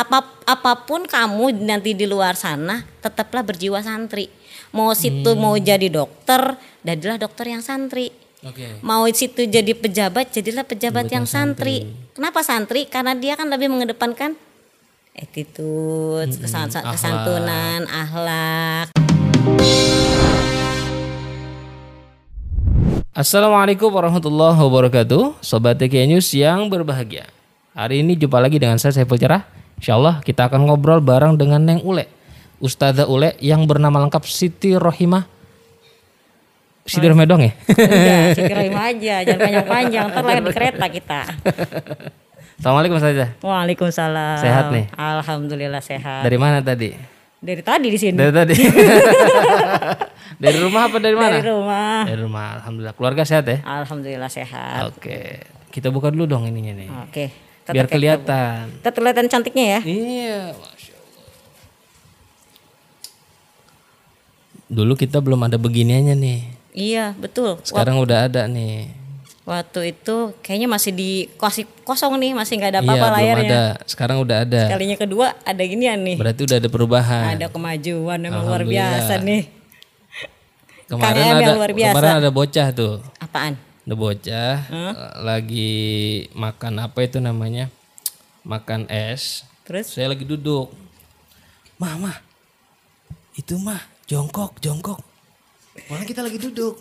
apa apa pun kamu nanti di luar sana tetaplah berjiwa santri. Mau situ mau jadi dokter jadilah dokter yang santri. Oke. mau situ jadi pejabat jadilah pejabat yang santri. kenapa santri? Karena dia kan lebih mengedepankan attitude kesan- akhlak. kesantunan akhlak. Assalamualaikum warahmatullahi wabarakatuh. Sobat TK News yang berbahagia. Hari ini jumpa lagi dengan saya Saiful Cerah Insya Allah kita akan ngobrol bareng dengan Neng Ule Ustazah Ule yang bernama lengkap Siti Rohimah Siti Rohimah dong ya? Enggak, Cikirahim aja, jangan panjang-panjang, ntar lahir di kereta kita. Assalamualaikum Ustazah Waalaikumsalam. Sehat nih? Alhamdulillah sehat. Dari mana tadi? Dari tadi di sini. Dari tadi Dari rumah apa dari mana? Dari rumah. Dari rumah Alhamdulillah Keluarga sehat ya? Alhamdulillah sehat. Oke Kita buka dulu dong ininya nih Oke. Tetap Biar kayak- kelihatan Tetap kelihatan cantiknya ya. Iya, masya Allah. Dulu kita belum ada beginiannya nih. Iya, betul. Sekarang udah ada nih. Waktu itu kayaknya masih di kosong kosong nih, masih nggak ada iya, apa-apa belum layarnya. ada. Sekarang udah ada. Kalinya kedua ada ginian nih. Berarti udah ada perubahan. Ada kemajuan memang luar biasa nih. Kemarin ada luar biasa. kemarin ada bocah tuh. Apaan? Ada bocah eh, lagi makan apa itu namanya? Makan es. Terus Saya lagi duduk. Mah. Itu mah jongkok, jongkok. Orang kita lagi duduk.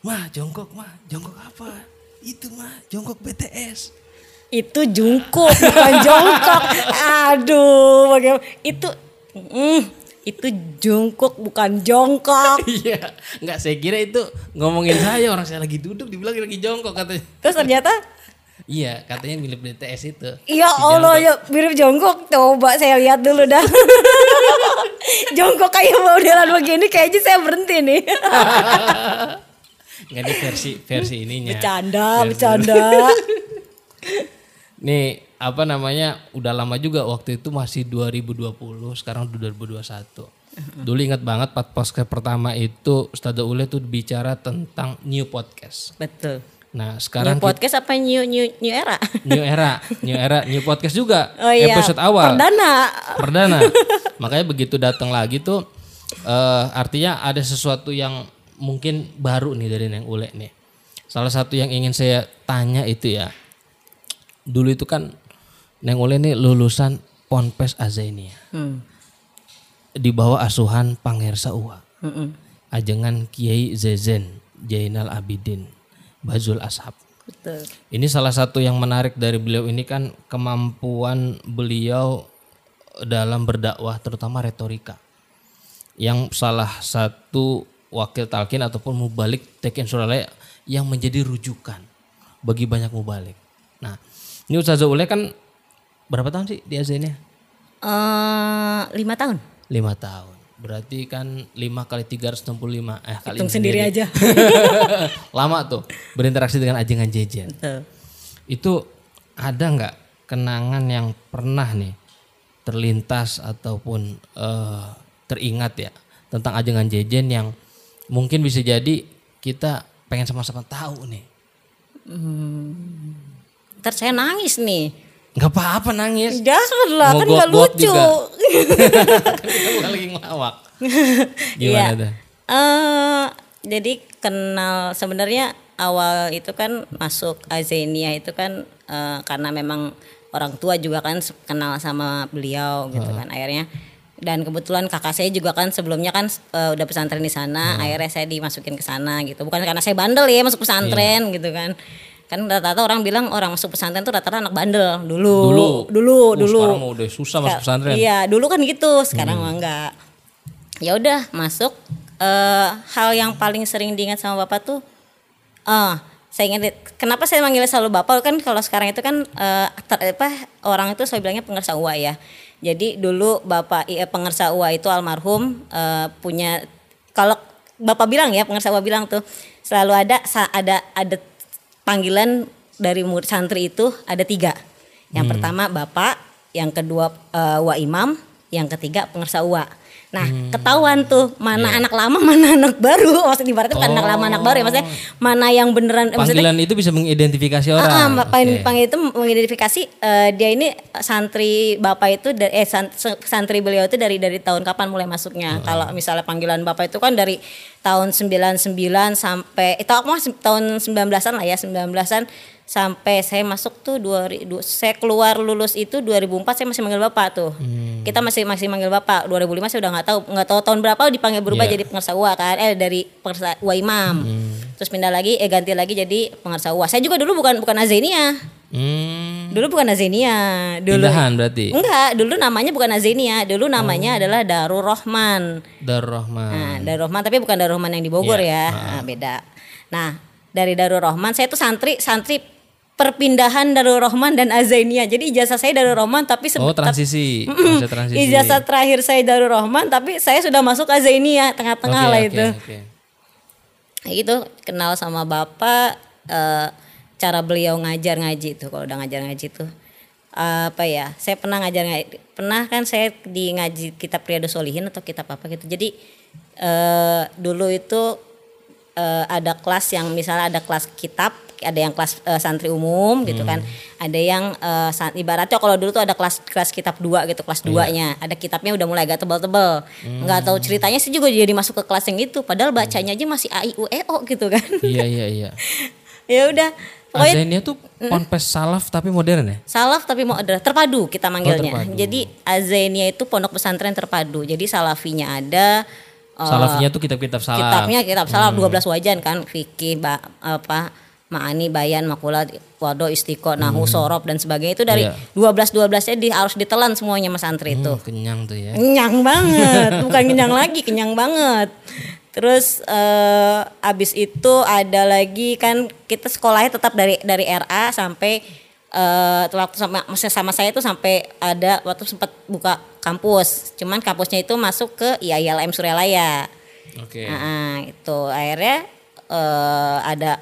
Mah, jongkok, mah. Jongkok apa? Itu mah jongkok BTS. itu jungkuk bukan jongkok. Aduh, bagaimana? Itu mm, itu jungkuk bukan jongkok. Iya, nggak saya kira itu ngomongin saya orang saya lagi duduk dibilang lagi jongkok katanya. Terus ternyata Iya, katanya milik BTS itu. Ya Allah ya mirip jongkok. Coba saya lihat dulu dah. jongkok kayak modelan begini kayaknya saya berhenti nih. Nggak ada versi versi ininya. bercanda, Versi- bercanda. Nih, apa namanya? Udah lama juga waktu itu masih 2020, sekarang udah 2021. Dulu ingat banget pas podcast pertama itu Ustazah Ule tuh bicara tentang new podcast. Betul. Nah, New sekarang podcast apa new new new era? new era, new era, new podcast juga. Oh iya. Episode awal. Perdana. Perdana. Makanya begitu datang lagi tuh eh, artinya ada sesuatu yang mungkin baru nih dari Neng Ule nih. Salah satu yang ingin saya tanya itu ya. Dulu itu kan Neng Ule nih lulusan Ponpes Azainia. Hmm. Di bawah asuhan Pangersa Uwa. Mm-mm. Ajengan Kiai Zezen, Jainal Abidin, Bazul Ashab. Betul. Ini salah satu yang menarik dari beliau ini kan kemampuan beliau dalam berdakwah terutama retorika. Yang salah satu wakil talkin ataupun mubalik Teken Suralaya yang menjadi rujukan bagi banyak mubalik. Nah, ini Ustazah Ule kan berapa tahun sih di Azania? Eh, lima tahun. Lima tahun. Berarti kan 5 kali 365 eh kali Hitung sendiri aja. Lama tuh berinteraksi dengan ajengan jejen. Betul. Itu ada nggak kenangan yang pernah nih terlintas ataupun eh, teringat ya tentang ajengan jejen yang mungkin bisa jadi kita pengen sama-sama tahu nih. Ntar saya nangis nih. Nggak apa-apa nangis. Jangan lah, kan gak lucu. juga. Kita bukan lagi ngelawak. Gimana tuh? Eh, jadi kenal sebenarnya awal itu kan masuk Azenia itu kan eh, karena memang orang tua juga kan kenal sama beliau gitu kan akhirnya dan kebetulan kakak saya juga kan sebelumnya kan eh, udah pesantren di sana akhirnya saya dimasukin ke sana gitu bukan karena saya bandel ya masuk pesantren gitu kan kan rata-rata orang bilang orang masuk pesantren tuh rata-rata anak bandel dulu Dulu. dulu Oh, dulu Sekarang mau udah susah masuk pesantren. Hmm. Iya, dulu kan gitu, sekarang mah enggak. Ya udah, masuk eh hal yang paling sering diingat sama Bapak tuh eh saya ingat kenapa saya manggil selalu Bapak kan kalau sekarang itu kan eh ter- apa orang itu saya bilangnya pengersa uwa ya. Jadi dulu Bapak eh, pengersa uwa itu almarhum eh, punya kalau Bapak bilang ya pengersa uwa bilang tuh selalu ada ada ada panggilan dari murid santri itu ada tiga. Yang pertama bapak, yang kedua eh, wa imam, yang ketiga pengersa uwa. Nah, ketahuan tuh mana anak lama, mana anak baru. Maksudnya ibaratnya bukan anak lama, anak baru ya. Maksudnya mana yang beneran maksudnya Panggilan itu bisa mengidentifikasi orang. Ah, ah, panggil, Oke. panggil itu mengidentifikasi eh, dia ini santri bapak itu da- eh san- santri beliau itu dari dari tahun kapan mulai masuknya. Kalau misalnya panggilan bapak itu kan dari tahun 99 sampai itu aku mah se- tahun 19-an lah ya, 19-an sampai saya masuk tuh 2000 saya keluar lulus itu 2004 saya masih manggil bapak tuh. Hmm. Kita masih masih manggil bapak. 2005 saya udah nggak tahu nggak tahu tahun berapa dipanggil berubah Iya. jadi pengersa UA kan. Eh dari pengersa UA imam. Hmm. Terus pindah lagi eh ganti lagi jadi pengersa UA. Saya juga dulu bukan bukan Azenia. Hmm. Dulu bukan Azenia. Dulu Pindahan berarti. Enggak, dulu namanya bukan Azenia. Dulu Oh. namanya adalah Darul Rahman. Darul Rahman. Nah, Darul Rahman tapi bukan Darul Rahman yang di Bogor Iya, ya. Nah, beda. Nah, dari Darul Rahman saya tuh santri santri perpindahan Darul Rahman dan Azania. Jadi ijazah saya Darul Rahman tapi Oh transisi. Masa transisi. ijazah terakhir saya Darul Rahman tapi saya sudah masuk Azania tengah-tengah Oke, lah itu. oke. Nah, itu kenal sama bapak eh, cara beliau ngajar ngaji itu kalau udah ngajar ngaji itu apa ya saya pernah ngajar ngaji pernah kan saya di ngaji kitab Riyadus Solihin atau kitab apa gitu jadi eh, dulu itu eh, ada kelas yang misalnya ada kelas kitab ada yang kelas eh, santri umum gitu kan. Ada yang san- ibaratnya kalau dulu tuh ada kelas kelas kitab dua gitu kelas duanya. Ada kitabnya udah mulai agak tebal-tebal nggak tahu ceritanya sih juga jadi masuk ke kelas yang itu. Padahal bacanya aja masih a i u e o gitu kan. Iya iya iya. ya udah pokoknya Azania tuh ponpes salaf tapi modern ya? salaf tapi mau ada terpadu kita manggilnya. terpadu. jadi azenia itu pondok pesantren terpadu. Jadi salafinya ada eh, Salafinya tuh kitab-kitab salaf. kitabnya kitab salaf 12 wajan kan. Fikih apa Ma'ani, Bayan, Makulat, Wado, Istiqo, Nahu, Sorob dan sebagainya itu dari Iya. 12 12 nya di, harus ditelan semuanya Mas Santri itu. Hmm, kenyang tuh ya. Kenyang banget, bukan kenyang lagi, kenyang banget. Terus eh, abis itu ada lagi kan kita sekolahnya tetap dari dari RA sampai eh waktu sama maksudnya sama saya itu sampai ada waktu sempat buka kampus. Cuman kampusnya itu masuk ke IAILM Suryalaya. Oke. Nah, itu akhirnya eh, ada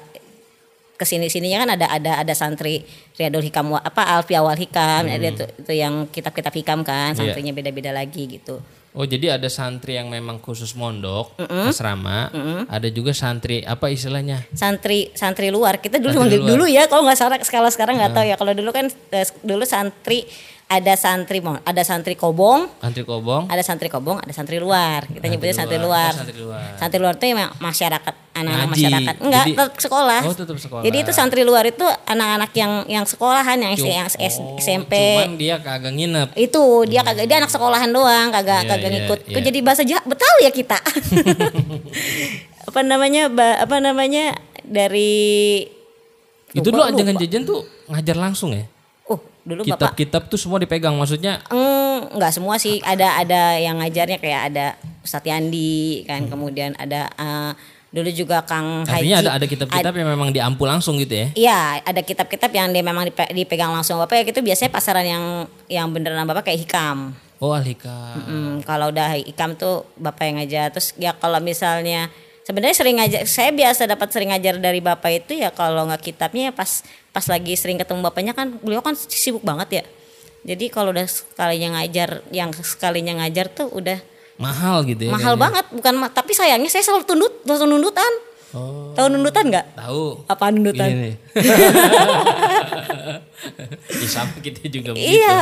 ke sini sininya kan ada ada ada santri Riyadul Hikam apa Alfi Awal Hikam ada itu, itu yang kitab-kitab hikam kan Iya. santrinya beda-beda lagi gitu. Oh jadi ada santri yang memang khusus mondok, asrama, ada juga santri apa istilahnya? Santri santri luar kita dulu Santri luar. dulu ya kalau nggak salah kalau sekarang nggak tahu ya kalau dulu kan eh, dulu santri ada santri ada santri kobong Santri kobong. ada santri kobong ada santri luar kita nyebutnya santri luar. Oh, santri luar. santri luar itu masyarakat anak-anak masyarakat enggak Jadi- tetap sekolah Oh, tetap sekolah. jadi itu santri luar itu anak-anak yang yang sekolahan yang, Cum- yang oh, SMP Cuman dia kagak nginep. itu dia kagak dia anak sekolahan doang kagak Iya, kagak iya, ngikut. Kok jadi bahasa Jawa Betawi ya kita apa namanya ba- apa namanya dari Itu dulu lupa. jajan tuh ngajar langsung ya? Dulu bapak Kitab-kitab tuh semua dipegang maksudnya nggak semua sih ada ada yang ngajarnya kayak ada Ustadz Yandi kan kemudian ada eh, dulu juga Kang Haji artinya ada ada kitab-kitab yang memang diampu langsung gitu ya? Iya, ada kitab-kitab yang dia memang dipe- dipegang langsung bapak ya gitu biasanya pasaran yang yang beneran bapak kayak hikam. Oh alhika. Hmm, kalau udah hikam tuh bapak yang ngajar. Terus ya kalau misalnya sebenarnya sering ngajar, saya biasa dapat sering ngajar dari bapak itu ya kalau nggak kitabnya ya pas pas lagi sering ketemu bapaknya kan beliau kan sibuk banget ya. Jadi kalau udah sekalinya ngajar, yang sekalinya ngajar tuh udah Mahal gitu ya? mahal kayaknya. banget. Bukan ma- tapi sayangnya saya selalu tundut, langsung nundutan. Oh. Tahu nundutan nggak? Tahu. Apa nundutan? Ini nih. ya sama kita juga begitu. Iya.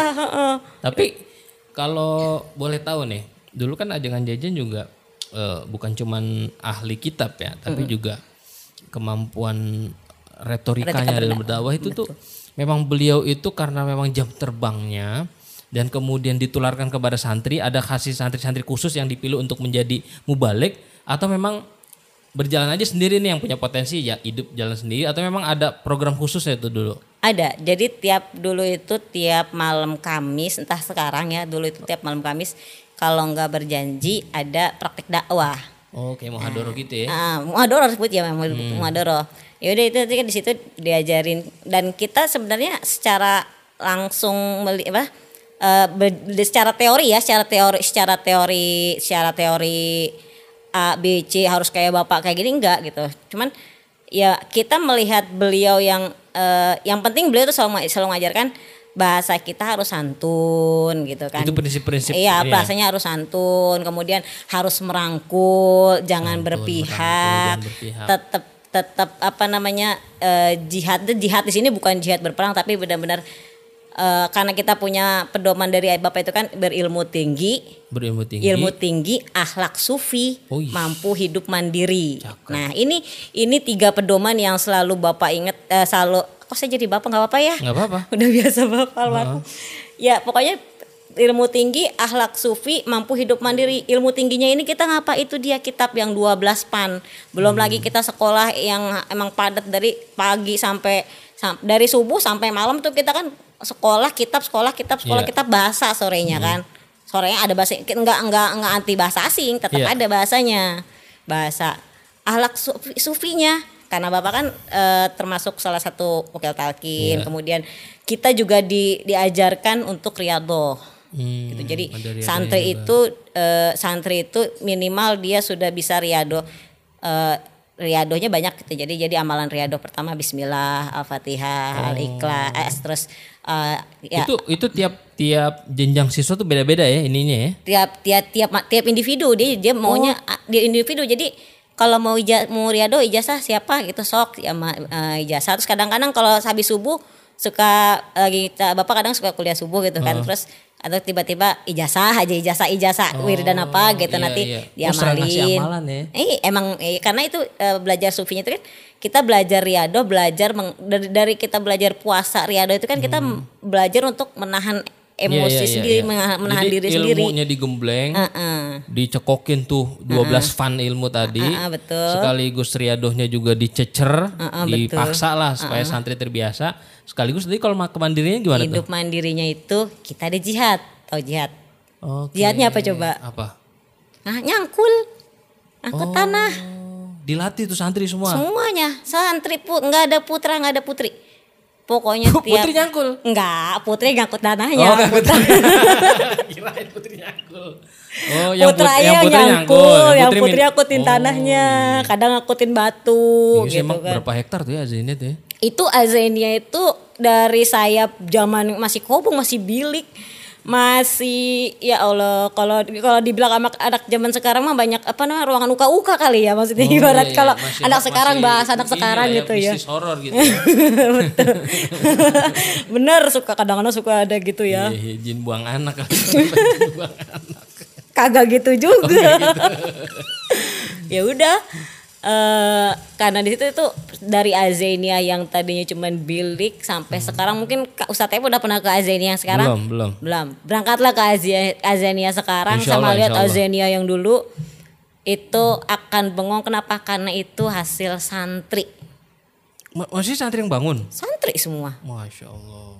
Tapi kalau boleh tahu nih, dulu kan ajangan jajan juga eh, bukan cuman ahli kitab ya, tapi juga kemampuan retorikanya dalam berdakwah itu tuh memang beliau itu karena memang jam terbangnya dan kemudian ditularkan kepada santri, ada kasih santri-santri khusus yang dipilih untuk menjadi mubalik atau memang berjalan aja sendiri nih yang punya potensi ya hidup jalan sendiri atau memang ada program khusus ya itu dulu. Ada. Jadi tiap dulu itu tiap malam Kamis, entah sekarang ya, dulu itu tiap malam Kamis kalau nggak berjanji ada praktik dakwah. Oh, kayak muhadoro gitu ya. Ah, muadoro sebut ya muadoro. Ya udah itu nanti kan di situ diajarin dan kita sebenarnya secara langsung meli apa eh, ber- secara teori ya, secara teori secara teori secara teori A B C harus kayak bapak kayak gini enggak gitu. Cuman ya kita melihat beliau yang eh, yang penting beliau tuh selalu selalu mengajarkan bahasa kita harus santun gitu kan. Itu prinsip-prinsip Iya, ya? bahasanya harus santun, kemudian harus merangkul, jangan Santun, berpihak, berpihak. tetap tetap apa namanya eh, jihad jihad di sini bukan jihad berperang tapi benar-benar eh, karena kita punya pedoman dari bapak itu kan berilmu tinggi, Berilmu tinggi. ilmu tinggi, akhlak sufi, iya. mampu hidup mandiri. Cakep. Nah ini ini tiga pedoman yang selalu bapak inget, eh, selalu kok saya jadi bapak nggak apa-apa ya? Nggak apa-apa. Udah biasa bapak almarhum. Ya pokoknya ilmu tinggi, akhlak sufi, mampu hidup mandiri. Ilmu tingginya ini kita ngapa itu dia kitab yang 12 pan. Belum lagi kita sekolah yang emang padat dari pagi sampai sam- dari subuh sampai malam tuh kita kan sekolah kitab sekolah kitab sekolah Iya. kitab bahasa sorenya kan. Sorenya ada bahasa enggak enggak enggak anti bahasa asing, tetap Iya. ada bahasanya. Bahasa akhlak sufi, sufinya karena Bapak kan eh, termasuk salah satu wakil talkin. Iya. Kemudian kita juga di, diajarkan untuk riyadhah Hmm, gitu. Jadi santri itu eh, santri itu minimal dia sudah bisa riado eh, riadohnya banyak gitu. Jadi jadi amalan riado pertama Bismillah, Al-Fatihah, Al-Ikhlas, terus eh, ya Itu itu tiap tiap jenjang siswa tuh beda-beda ya ininya ya. tiap tiap tiap tiap individu dia dia maunya Oh. dia individu jadi kalau mau ija, mau riado ijazah siapa gitu sok ya ma- eh, ijazah. Terus kadang-kadang kalau habis subuh suka lagi bapak kadang suka kuliah subuh gitu kan. Terus atau tiba-tiba ijazah aja ijazah ijazah wiridan apa gitu iya, nanti iya. Oh, diamalin. amalan ya. eh emang eh, karena itu eh, belajar sufinya itu kan kita belajar riado belajar meng- dari, dari kita belajar puasa riado itu kan kita belajar untuk menahan emosi. Iya, iya, iya, sendiri iya. menahan, Jadi diri sendiri ilmunya digembleng, Heeh. dicekokin tuh 12 fan ilmu tadi. Heeh, betul. Sekaligus riadohnya juga dicecer, Heeh, dipaksa lah supaya santri terbiasa. Sekaligus tadi kalau kemandiriannya gimana hidup mandirinya itu kita ada jihad tahu jihad tuh? Oke. jihadnya apa coba Apa? nah nyangkul angkut tanah Oh, dilatih tuh santri semua. semuanya santri pun nggak ada putra nggak ada putri pokoknya tiap Putri nyangkul. nggak putri ngangkut tanahnya Oh, ngangkut Putra- Kirain putri nyangkul. Oh, yang, put- putranya yang putri nyangkul, yang putri putri min- akutin Oh, tanahnya, kadang akutin batu Iya, gitu emang kan. berapa hektar tuh ya Zainnya tuh ya? Itu azenia itu dari saya zaman masih kobong, masih bilik, masih ya Allah kalau kalau dibilang anak anak zaman sekarang mah banyak apa namanya ruangan uka-uka kali ya maksudnya Oh, ibarat iya, iya. kalau Masih- anak sekarang masih bahas anak sekarang lah gitu ya. Horor gitu. Betul. Bener suka kadang-kadang suka ada gitu ya. Iya, iya, jin buang anak. Jin buang anak. Kagak gitu juga. Oh, ya udah. Eh karena di situ itu dari Azenia yang tadinya cuman bilik sampai sekarang mungkin Kak Ustadz udah pernah ke Azenia yang sekarang? Belum, belum. belum. Berangkatlah ke Azenia, Azenia sekarang Insya sama Allah, lihat Allah. Azenia yang dulu. Itu akan bengong. Kenapa? Karena itu hasil santri. Ma- Masih santri yang bangun? santri semua. Masya Allah.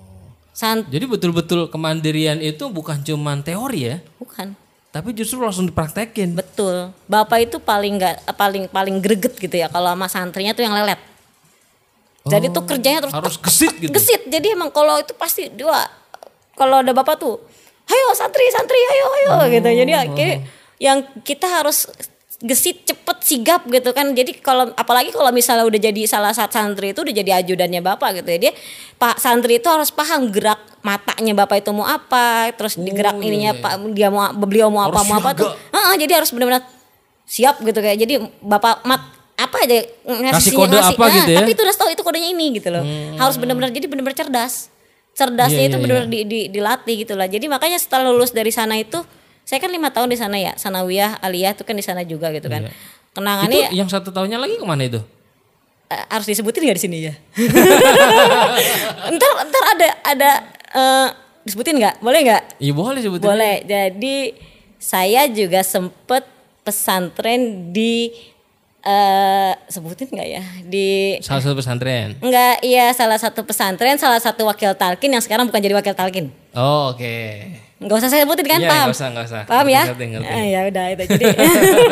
Sant Jadi betul-betul kemandirian itu bukan cuman teori ya, bukan tapi justru langsung dipraktekin. betul bapak itu paling nggak paling paling greget gitu ya kalau sama santrinya tuh yang lelet jadi tuh kerjanya terus Harus gesit gitu. gesit jadi emang kalau itu pasti dia kalau ada bapak tuh ayo santri santri ayo ayo Oh. gitu jadi kayak yang kita harus gesit cepet sigap gitu kan. Jadi kalau apalagi kalau misalnya udah jadi salah satu santri itu udah jadi ajudannya bapak gitu ya. Dia pak santri itu harus paham gerak matanya bapak itu mau apa terus digerak iya, ininya pak dia mau beliau mau apa mau apa tuh. Siaga. Heeh, jadi harus benar-benar siap gitu kayak. Jadi bapak mat apa aja Kasih kode apa gitu ya? Hmm. tapi itu udah tahu itu kodenya ini gitu loh. Harus benar-benar jadi benar-benar cerdas. Cerdasnya Iya, itu iya, benar-benar di, di- dilatih gitu lah. Jadi makanya setelah lulus dari sana itu saya kan lima tahun di sana ya sanawiyah aliyah itu kan di sana juga gitu kan Iya. kenangannya Itu yang satu tahunnya lagi ke mana itu? eh, harus disebutin nggak di sini ya ntar ntar ada ada eh, disebutin nggak boleh nggak Iya boleh sebutin. boleh jadi saya juga sempet pesantren di eh sebutin nggak ya di Salah satu pesantren. Enggak, iya salah satu pesantren, salah satu wakil talkin yang sekarang bukan jadi wakil talkin. Oh, oke. Enggak usah saya sebutin kan, Iya, paham? nggak usah, nggak usah. Paham ya? Ngerti, ngerti, ngerti. Eh, ya udah itu. Jadi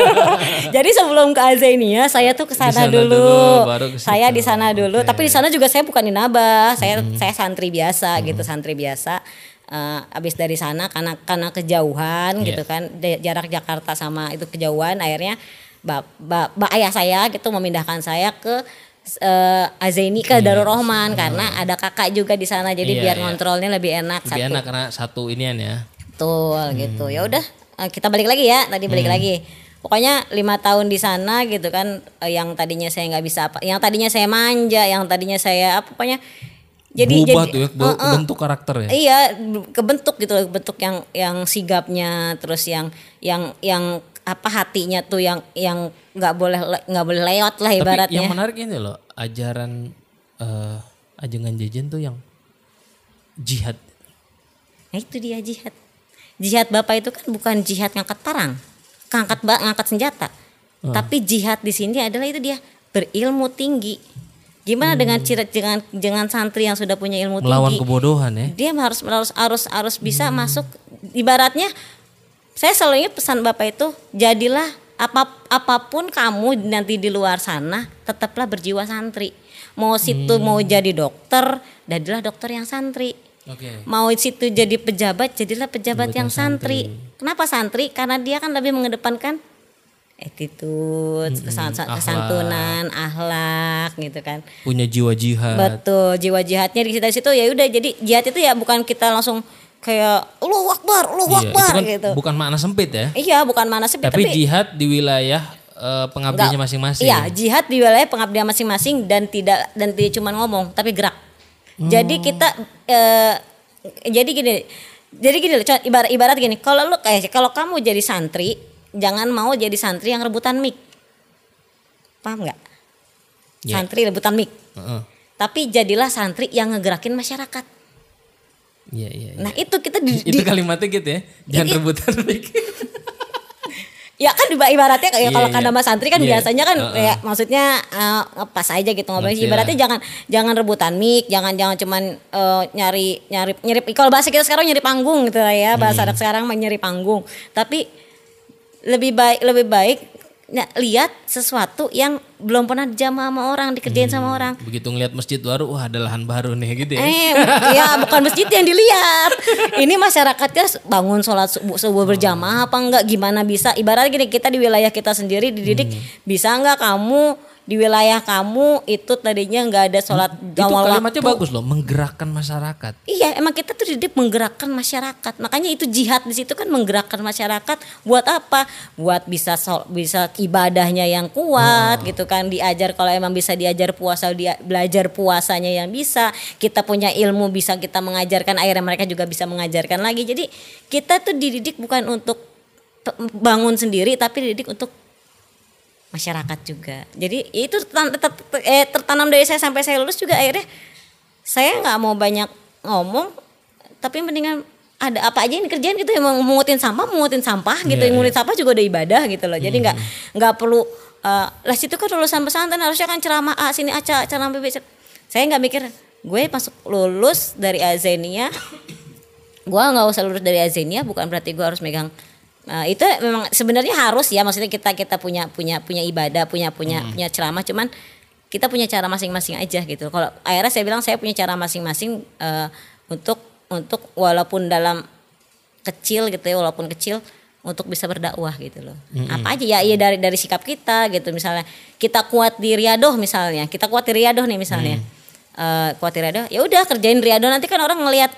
Jadi sebelum ke Azania, saya tuh ke sana dulu. dulu, baru saya di sana dulu, tapi di sana juga saya bukan inaba, saya Hmm. saya santri biasa gitu, santri biasa. Eh, abis dari sana karena karena kejauhan Iya. gitu kan jarak Jakarta sama itu kejauhan akhirnya bap- bap- ayah saya gitu memindahkan saya ke uh, Azaini ke Darul Rahman karena ada kakak juga di sana jadi Iya, biar iya. ngontrolnya lebih enak Lebih satu. enak karena satu inian ya. Betul gitu. Ya udah eh, kita balik lagi ya. Tadi balik lagi. Pokoknya lima tahun di sana gitu kan eh, yang tadinya saya nggak bisa apa, yang tadinya saya manja, yang tadinya saya apa pokoknya jadi Berubah jadi tuh ya, be- bentuk karakter ya. Iya, kebentuk gitu bentuk yang yang sigapnya, terus yang yang yang apa hatinya tuh yang yang nggak boleh le- nggak boleh lewat lah Tapi ibaratnya. yang menarik ini loh, ajaran eh ajengan jajan tuh yang jihad. Nah itu dia jihad. Jihad bapak itu kan bukan jihad ngangkat parang, ngangkat ngangkat senjata. Tapi jihad di sini adalah itu dia berilmu tinggi. Gimana dengan ciri dengan dengan santri yang sudah punya ilmu Melawan tinggi? kebodohan ya. Dia harus harus harus harus bisa masuk. Ibaratnya saya selalu ingat pesan bapak itu jadilah apa apa pun kamu nanti di luar sana tetaplah berjiwa santri. Mau situ mau jadi dokter, jadilah dokter yang santri Oke. mau situ jadi pejabat jadilah pejabat yang santri. Kenapa santri? Karena dia kan lebih mengedepankan attitude, kesan- akhlak. kesantunan, akhlak gitu kan. Punya jiwa jihad. Betul, jiwa jihadnya di situ situ ya udah jadi jihad itu ya bukan kita langsung kayak lu wakbar, lu Iya, wakbar kan gitu. bukan makna sempit ya. Iya, bukan mana sih Tapi, jihad di wilayah eh, pengabdiannya masing-masing. Iya, jihad di wilayah pengabdian masing-masing dan tidak dan tidak cuma ngomong tapi gerak. Jadi Hmm. kita eh, jadi gini. Jadi gini loh, ibarat ibarat gini, kalau lu kayak kalau kamu jadi santri, jangan mau jadi santri yang rebutan mic. Paham nggak? Iya. Santri rebutan mic. Heeh. Tapi jadilah santri yang ngegerakin masyarakat. Iya, iya. iya. Nah, itu kita di, itu di- kalimatnya gitu ya. Jangan Ini- rebutan mic. Ya kan iba- ibaratnya kayak Iya, kalau iya. kan nama santri kan Iya. biasanya kan Heeh. kayak maksudnya eh, pas aja gitu ngobrol. Ngerti Ibaratnya lah. jangan jangan rebutan mic, jangan jangan cuman eh, nyari nyari nyari kalau bahasa kita sekarang nyari panggung gitu lah ya. Bahasa Hmm. anak sekarang nyari panggung. Tapi lebih baik lebih baik ya, lihat sesuatu yang belum pernah dijamah sama orang, dikerjain Hmm. sama orang. Begitu ngeliat masjid baru, wah ada lahan baru nih gitu ya. Eh, ya bukan masjid yang dilihat. Ini masyarakatnya bangun sholat subuh, subuh berjamaah apa enggak? Gimana bisa? Ibarat gini kita di wilayah kita sendiri dididik Hmm. bisa enggak kamu di wilayah kamu itu tadinya enggak ada sholat Itu awal kalimatnya waktu. bagus loh, menggerakkan masyarakat. Iya, emang kita tuh dididik menggerakkan masyarakat. Makanya itu jihad di situ kan menggerakkan masyarakat buat apa? Buat bisa sol- bisa ibadahnya yang kuat gitu kan. Diajar kalau emang bisa diajar puasa dia belajar puasanya yang bisa. Kita punya ilmu bisa kita mengajarkan akhirnya mereka juga bisa mengajarkan lagi. Jadi kita tuh dididik bukan untuk bangun sendiri tapi dididik untuk masyarakat juga. Jadi itu eh, tertanam dari saya sampai saya lulus juga akhirnya saya nggak mau banyak ngomong tapi mendingan ada apa aja yang dikerjain gitu emang mengutin sampah mengutin sampah gitu Iya, yang mengutin sampah juga udah ibadah gitu loh. Jadi nggak nggak perlu eh, lah situ kan lulusan pesantren harusnya kan ceramah A sini A ca- ceramah B saya nggak mikir gue masuk lulus dari Azenia gue nggak usah lulus dari Azenia bukan berarti gue harus megang Nah, itu memang sebenarnya harus ya maksudnya kita kita punya punya punya ibadah punya punya punya ceramah cuman kita punya cara masing-masing aja gitu. Kalau akhirnya saya bilang saya punya cara masing-masing eh, untuk untuk walaupun dalam kecil gitu ya walaupun kecil untuk bisa berdakwah gitu loh. Apa aja ya iya dari dari sikap kita gitu. Misalnya kita kuat di riadoh misalnya kita kuat di riadoh nih misalnya. Eh, kuat di riadoh ya udah kerjain riadoh. Nanti kan orang ngelihat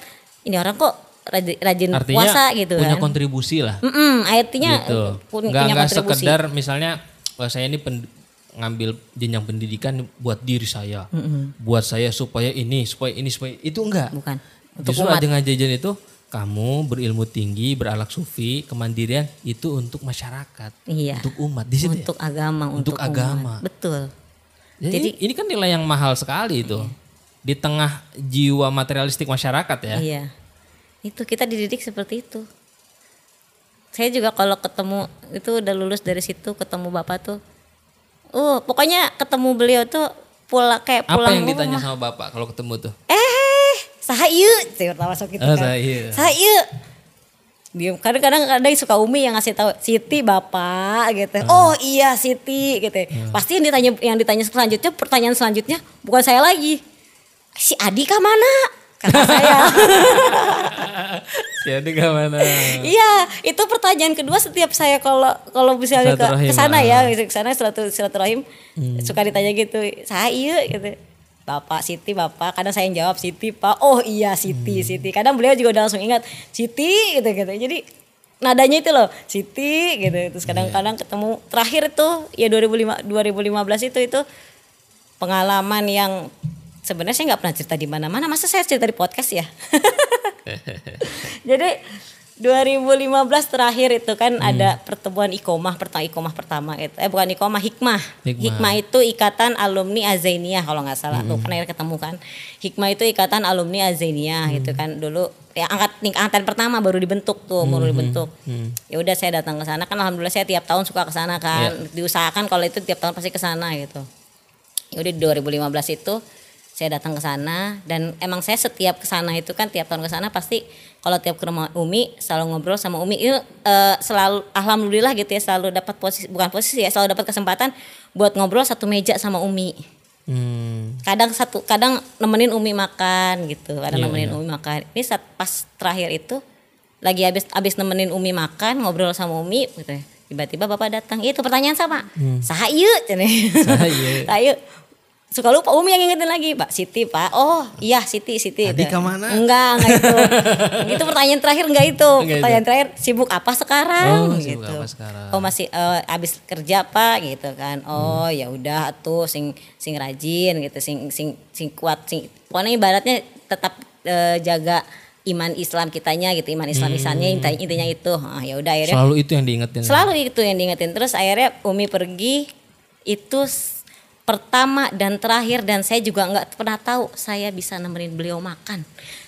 ini orang kok rajin, rajin Artinya puasa gitu punya kan kontribusi lah. Mm-mm, artinya gitu. pun- Nggak, punya nggak kontribusi. sekedar misalnya wah saya ini pen- ngambil jenjang pendidikan buat diri saya, buat saya supaya ini, supaya ini, supaya itu enggak. Bukan. Untuk Justru umat. ajengan jajan itu kamu berilmu tinggi, beralak sufi, kemandirian itu untuk masyarakat, Iya. untuk umat di situ. ya? Untuk agama, Untuk untuk, agama. umat. Betul. Jadi, Jadi- ini kan nilai yang mahal sekali itu. Di tengah jiwa materialistik masyarakat ya. Iya. Itu kita dididik seperti itu. Saya juga kalau ketemu itu udah lulus dari situ ketemu bapak tuh. Uh, pokoknya ketemu beliau tuh pulang kayak Apa pulang yang ditanya rumah. sama Bapak kalau ketemu tuh? Eh, saha ieu? Saya pertama masuk gitu Oh, kan. saha ieu. Saha ieu? Dia kadang-kadang kadang suka Umi yang ngasih tahu Siti Bapak gitu. Ah. Oh iya Siti gitu. Pasti yang ditanya yang ditanya selanjutnya pertanyaan selanjutnya bukan saya lagi. Si Adi kah mana? Kata saya. Jadi ke mana? Iya, itu pertanyaan kedua setiap saya kalau kalau misalnya ke sana ah. ya, ke sana silatur silaturahim suka ditanya gitu. Saya iya gitu. Bapak Siti, Bapak, kadang saya yang jawab Siti, Pak. Oh iya Siti, Siti. Kadang beliau juga udah langsung ingat Siti gitu gitu. Jadi nadanya itu loh Siti gitu. Terus kadang-kadang ketemu terakhir itu ya 2005 2015 itu itu pengalaman yang sebenarnya saya nggak pernah cerita di mana-mana. Masa saya cerita di podcast ya? Jadi 2015 terakhir itu kan Hmm. ada pertemuan ikomah pertama ikomah pertama itu eh bukan ikomah hikmah. Hikmah. hikmah itu ikatan alumni Azainiyah kalau nggak salah. Tuh kan akhirnya ketemu kan? Hikmah itu ikatan alumni Azainiyah gitu kan. Dulu ya angkat angkatan pertama baru dibentuk tuh baru dibentuk. ya udah saya datang ke sana. Kan alhamdulillah saya tiap tahun suka ke sana kan. Diusahakan kalau itu tiap tahun pasti ke sana gitu. Ya udah di 2015 itu saya datang ke sana dan emang saya setiap ke sana itu kan tiap tahun ke sana pasti kalau tiap ke rumah Umi selalu ngobrol sama Umi itu eh, selalu alhamdulillah gitu ya selalu dapat posisi bukan posisi ya selalu dapat kesempatan buat ngobrol satu meja sama Umi Hmm. kadang satu kadang nemenin Umi makan gitu kadang Iya, nemenin Umi makan ini saat pas terakhir itu lagi habis habis nemenin Umi makan ngobrol sama Umi gitu ya. tiba-tiba bapak datang itu pertanyaan sama Hmm. sahayu Sahayu. sahayu suka lupa Umi yang ingetin lagi Pak Siti Pak oh iya Siti Siti Gitu. ke mana? enggak enggak itu itu pertanyaan terakhir enggak itu Enggak itu. pertanyaan terakhir sibuk apa sekarang Oh, sibuk gitu apa sekarang? oh masih eh, habis kerja Pak gitu kan oh Hmm. ya udah tuh sing sing rajin gitu sing sing sing kuat sing pokoknya ibaratnya tetap eh, jaga iman Islam kitanya gitu iman Islam Isannya intinya, intinya itu ah, ya udah akhirnya Selalu itu yang diingetin. Selalu itu yang diingetin. Terus akhirnya Umi pergi itu pertama dan terakhir dan saya juga nggak pernah tahu saya bisa nemenin beliau makan.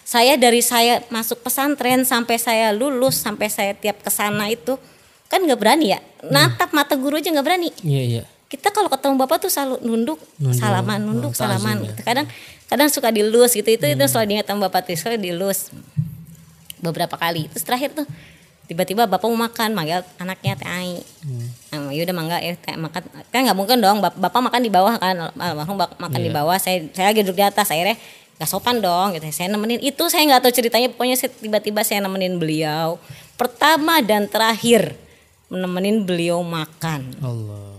Saya dari saya masuk pesantren sampai saya lulus sampai saya tiap ke sana itu kan nggak berani ya. Natap mata guru aja nggak berani. Iya iya. Kita kalau ketemu bapak tuh selalu nunduk, Nunduk, salaman, nunduk, oh, ta'zim salaman. ya. Gitu. Kadang kadang suka dilus gitu. Itu itu selalu diingat sama bapak tuh, selalu dilus beberapa kali. Terus terakhir tuh tiba-tiba bapak mau makan manggil anaknya teh ai hmm. ya udah mangga ya teh makan kan nggak mungkin dong bap- bapak makan di bawah kan almarhum makan di Iya. bawah saya saya lagi duduk di atas akhirnya nggak sopan dong gitu saya nemenin itu saya nggak tahu ceritanya pokoknya saya tiba-tiba saya nemenin beliau pertama dan terakhir nemenin beliau makan Allah.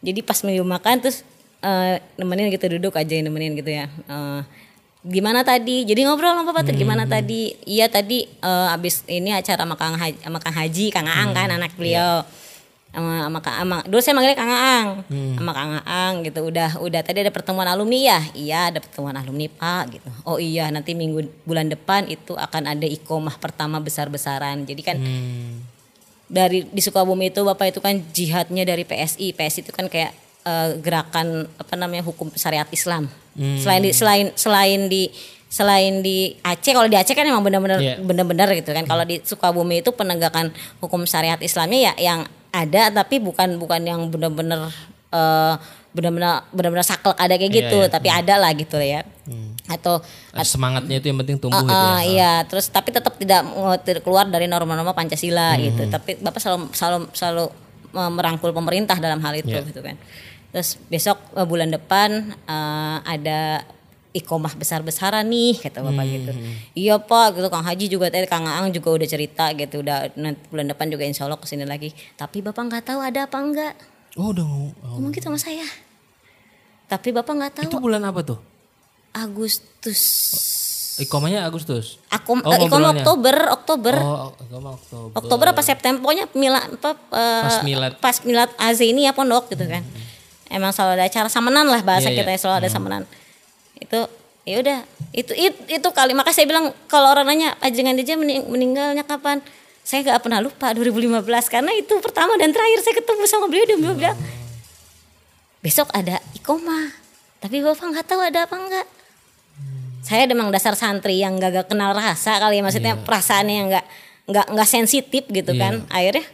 jadi pas beliau makan terus eh, nemenin gitu duduk aja nemenin gitu ya Eh, gimana tadi? Jadi ngobrol sama bapak tuh gimana tadi? Iya tadi eh, abis ini acara sama Kang Haji, sama Kang Haji Kang Aang kan anak beliau. Sama sama Kang sama, dulu saya manggilnya Kang Aang. Sama Kang Aang gitu udah udah. Tadi ada pertemuan alumni ya? Iya ada pertemuan alumni Pak gitu. Oh iya nanti minggu bulan depan itu akan ada ikomah pertama besar-besaran. Jadi kan Hmm. dari di Sukabumi itu Bapak itu kan jihadnya dari PSI. PSI itu kan kayak eh, gerakan apa namanya hukum syariat Islam. Hmm. Selain di selain selain di selain di Aceh kalau di Aceh kan emang benar-benar Iya. benar-benar gitu kan. Kalau di Sukabumi itu penegakan hukum syariat Islamnya ya yang ada tapi bukan bukan yang benar-benar eh, benar-benar benar-benar saklek ada kayak Iya, gitu, iya. tapi ada lah gitu ya. Atau Semangatnya itu yang penting tumbuh Ah, gitu ya. ah, iya, terus tapi tetap tidak keluar dari norma-norma Pancasila Hmm. gitu. Tapi Bapak selalu selalu selalu eh, merangkul pemerintah dalam hal itu Iya. gitu kan. Terus besok eh, bulan depan eh, ada ikomah besar-besaran nih kata Bapak gitu. Hmm. Iya Pak gitu Kang Haji juga tadi Kang Aang juga udah cerita gitu udah nanti bulan depan juga insya Allah ke sini lagi. Tapi Bapak nggak tahu ada apa enggak. Oh udah oh. Ngomong gitu sama saya. Tapi Bapak nggak tahu Itu bulan apa tuh? Agustus. Ikomanya Agustus. Aku Oh, ikom ngobrolnya. Oktober, Oktober. Oh, ikoma Oktober. Oktober apa September pokoknya mila, apa, eh, Pas milad. pas milad Azi ini ya pondok gitu kan emang selalu ada acara samenan lah bahasa Iya, kita ya, selalu ada samenan itu ya udah itu, itu itu kali maka saya bilang kalau orang nanya ajengan dia mening- meninggalnya kapan? Saya nggak pernah lupa 2015 karena itu pertama dan terakhir saya ketemu sama beliau dia beliau bilang besok ada ikoma tapi bapak nggak tahu ada apa enggak saya memang dasar santri yang gak, kenal rasa kali ya maksudnya perasaannya yang nggak nggak nggak sensitif gitu Iya. kan. Akhirnya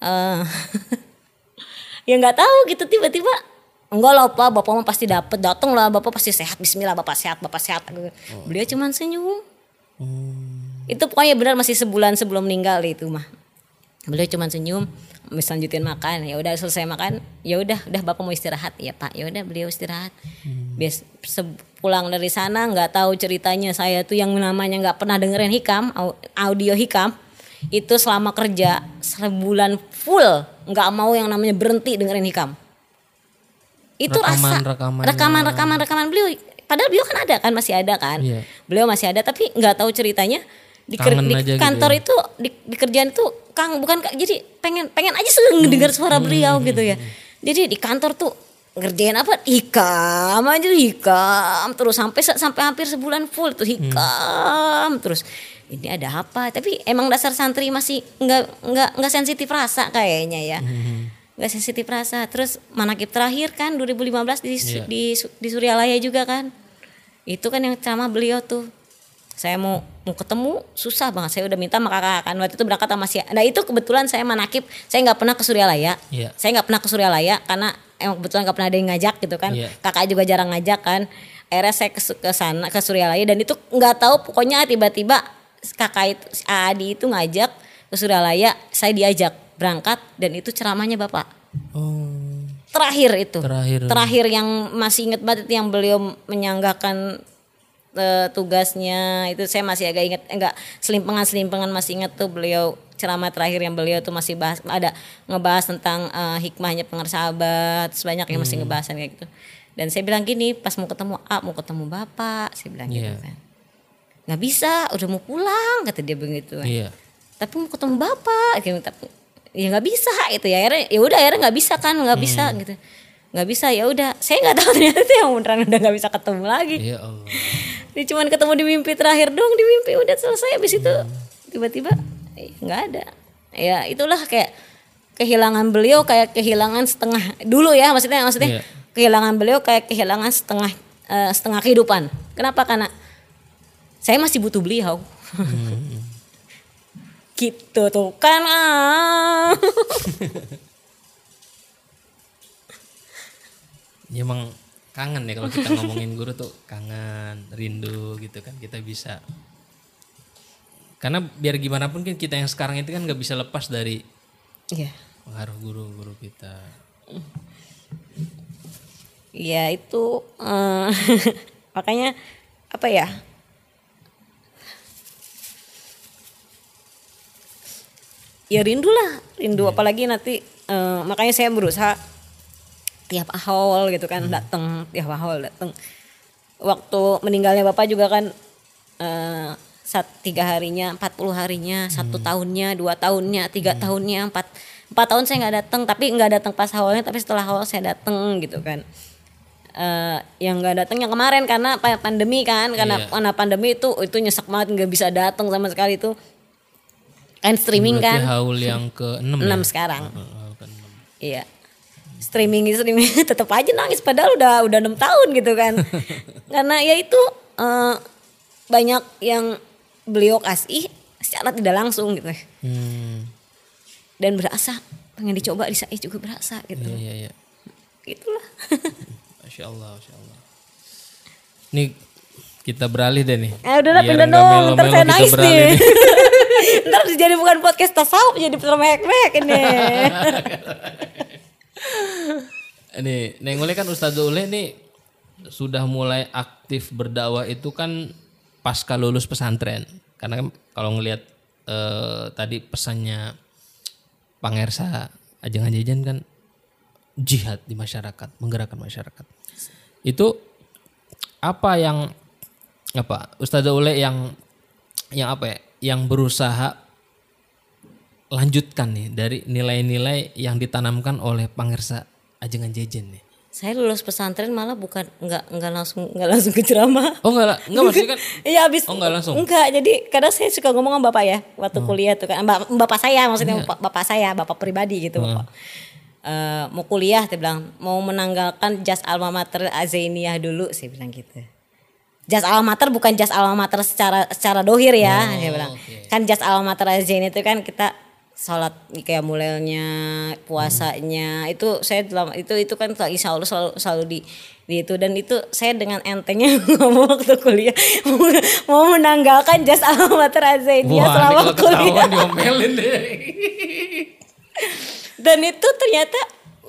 eh ya nggak tahu gitu tiba-tiba enggak lah pak bapak mah pasti dapet datang lah bapak pasti sehat Bismillah bapak sehat bapak sehat. Beliau cuman senyum. Itu pokoknya benar masih sebulan sebelum meninggal itu mah. Beliau cuman senyum misal lanjutin makan ya udah selesai makan ya udah udah bapak mau istirahat ya pak ya udah beliau istirahat. Bias se- pulang dari sana nggak tahu ceritanya saya tuh yang namanya nggak pernah dengerin hikam au- audio hikam itu selama kerja sebulan full. Nggak mau yang namanya berhenti dengerin hikam. Itu rasa Rekaman-rekamannya. rekaman rekaman rekaman beliau padahal beliau kan ada kan masih ada kan. Iya. beliau masih ada tapi nggak tahu ceritanya. Di, ker- Kangen di gitu kantor ya. itu di, di kerjaan itu kang bukan Kak, jadi pengen pengen aja sering Hmm. dengar suara beliau gitu ya. Jadi di kantor tuh ngerjain apa? Hikam aja hikam. Terus sampai sampai hampir sebulan full tuh hikam terus ini ada apa? Tapi emang dasar santri masih nggak nggak nggak sensitif rasa kayaknya ya. Nggak sensitif rasa. Terus manakib terakhir kan 2015 di Iya. di di Suryalaya juga kan. Itu kan yang ceramah beliau tuh. Saya mau mau ketemu susah banget. Saya udah minta sama kakak kan. Waktu itu berangkat sama si nah itu kebetulan saya manakib. Saya nggak pernah ke Suryalaya. Iya. saya nggak pernah ke Suryalaya karena emang kebetulan nggak pernah ada yang ngajak gitu kan. Iya. kakak juga jarang ngajak kan. Akhirnya saya ke, ke sana ke Suryalaya. Dan itu nggak tahu pokoknya tiba-tiba kakak itu si Adi itu ngajak ke Suryalaya saya diajak berangkat dan itu ceramahnya bapak Oh. terakhir itu Terakhir. terakhir yang masih inget banget itu yang beliau menyanggakan eh, tugasnya itu saya masih agak inget enggak selimpangan selimpangan masih inget tuh beliau ceramah terakhir yang beliau tuh masih bahas ada ngebahas tentang eh, hikmahnya pengersahabat banyak yang masih Hmm. ngebahas kayak gitu dan saya bilang gini pas mau ketemu A mau ketemu bapak saya bilang gitu Iya. kan nggak bisa udah mau pulang kata dia begitu. Kan Iya. tapi mau ketemu bapak gitu. Tapi ya nggak bisa itu ya. Akhirnya ya udah akhirnya nggak bisa kan nggak bisa gitu. Nggak bisa ya udah. Saya nggak tahu ternyata itu yang beneran udah nggak bisa ketemu lagi. Ya Allah. ini cuman ketemu di mimpi terakhir dong di mimpi udah selesai. Habis itu tiba-tiba eh, nggak ada. Ya itulah kayak kehilangan beliau kayak kehilangan setengah dulu ya maksudnya maksudnya Iya. kehilangan beliau kayak kehilangan setengah eh, setengah kehidupan. Kenapa? Karena saya masih butuh beliau gitu tuh kan ah. Ya emang kangen ya kalau kita ngomongin guru tuh kangen, rindu gitu kan kita bisa. Karena biar gimana pun kan kita yang sekarang itu kan nggak bisa lepas dari Iya. pengaruh guru-guru kita. Ya itu eh, makanya apa ya? Ya rindu. Lah, rindu apalagi nanti eh, makanya saya berusaha tiap ahol gitu kan datang tiap ahol datang. Waktu meninggalnya bapak juga kan eh, sat, tiga harinya, 40 harinya, satu tahunnya, dua tahunnya, tiga tahunnya, empat empat tahun saya nggak datang, tapi nggak datang pas haulnya, tapi setelah haul saya datang gitu kan. Eh, yang nggak datang yang kemarin karena pa- pandemi kan, karena Iya. karena pandemi itu itu nyesek banget nggak bisa datang sama sekali itu kan streaming Berarti kan haul yang ke-6 ya? enam sekarang. Haul ke-6. Iya. Streaming streaming tetap aja nangis padahal udah udah enam tahun gitu kan. Karena ya itu eh, banyak yang beliau kasih secara tidak langsung gitu. Hmm. Dan berasa pengen dicoba di saya juga berasa gitu. Iya iya iya. Gitulah. Masya Allah, Masya Allah. Nih kita beralih deh nih. Eh udah lah pindah dong, ntar melo-melo saya nangis nih. ntar jadi bukan podcast tasawuf jadi termehek-mehek ini. Ini Neng Ule kan Ustadz Ule nih sudah mulai aktif berdakwah itu kan pasca lulus pesantren. Karena kan kalau ngelihat eh, tadi pesannya Pangersa Ajeng Ajajan kan jihad di masyarakat, menggerakkan masyarakat. Itu apa yang apa Ustadz Ule yang yang apa ya? Yang berusaha lanjutkan nih dari nilai-nilai yang ditanamkan oleh Pangersa Ajengan Jejen nih. saya lulus pesantren malah bukan nggak nggak langsung nggak langsung ke ceramah. Oh enggak lah, enggak maksudnya kan Iya abis Oh, nggak langsung? Enggak, jadi kadang saya suka ngomong sama bapak ya waktu kuliah tuh kan Bap- bapak saya maksudnya bapak, bapak saya bapak pribadi gitu bapak. Eh, mau kuliah dia bilang mau menanggalkan jas alma mater Azainiyah dulu saya bilang gitu. Jas alma mater bukan jas alma mater secara secara dohir ya dia bilang. oke. Kan jas alma mater Azainiyah itu kan kita sholat kayak mulainya puasanya. Itu saya dalam itu itu kan insya Allah selalu selalu di di itu. Dan itu saya dengan entengnya ngomong waktu kuliah mau, menanggalkan jas alma mater Azainiyah wah ini selama kuliah. dan itu ternyata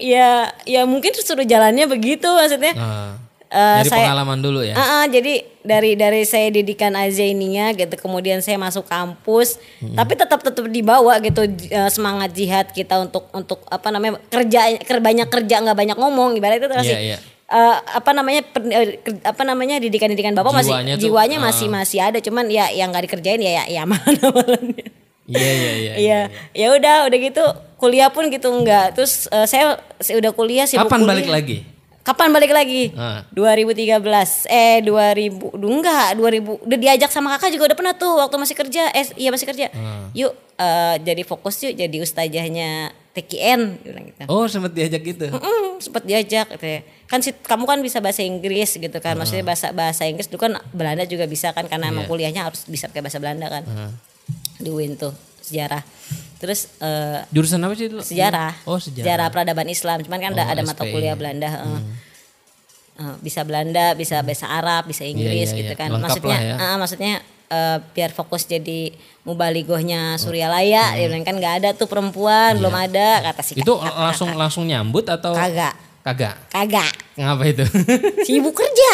ya ya mungkin suruh jalannya begitu maksudnya. Nah, eh, Dari saya pengalaman dulu ya. Ah, ah, jadi dari dari saya didikan Azainia gitu, kemudian saya masuk kampus, tapi tetap tetap dibawa gitu eh, semangat jihad kita untuk untuk apa namanya kerja ker- banyak kerja nggak banyak ngomong ibarat itu masih Iya, iya. eh, apa namanya pen- eh, ker- apa namanya didikan-didikan bapak masih Jiwanya tuh, jiwanya ah. masih masih ada, cuman ya yang nggak dikerjain ya ya, ya amalan-amalannya. Iya iya iya. Iya, ya udah udah gitu kuliah pun gitu enggak. Terus eh, saya, saya udah kuliah sibuk Kapan kuliah. balik lagi? Kapan balik lagi? Ah. 2013. Eh 2000 duh, enggak 2000 udah diajak sama kakak juga udah pernah tuh waktu masih kerja. Eh iya masih kerja. Ah. Yuk eh, jadi fokus yuk jadi ustazahnya TKN bilang gitu. Oh sempat diajak gitu. Mm, sempet diajak gitu ya. Kan si, kamu kan bisa bahasa Inggris gitu kan. Ah. Maksudnya bahasa bahasa Inggris dulu kan Belanda juga bisa kan karena emang Iya. kuliahnya harus bisa pakai bahasa Belanda kan. Ah. Di UIN tuh sejarah. Terus eh, Jurusan apa sih dulu? sejarah. Oh sejarah. peradaban Islam. Cuman kan Oh, ada, ada mata SPI. kuliah Belanda. eh. Eh, bisa Belanda, bisa bahasa Arab, bisa Inggris iya, gitu iya. kan. Lengkap maksudnya, ya. eh, maksudnya eh, biar fokus jadi mubaligohnya Suryalaya. Dia bilang kan nggak ada tuh perempuan, belum ada kata si Hmm. Itu kakak. langsung langsung nyambut atau kagak, kagak? kagak. Ngapa itu? Sibuk kerja,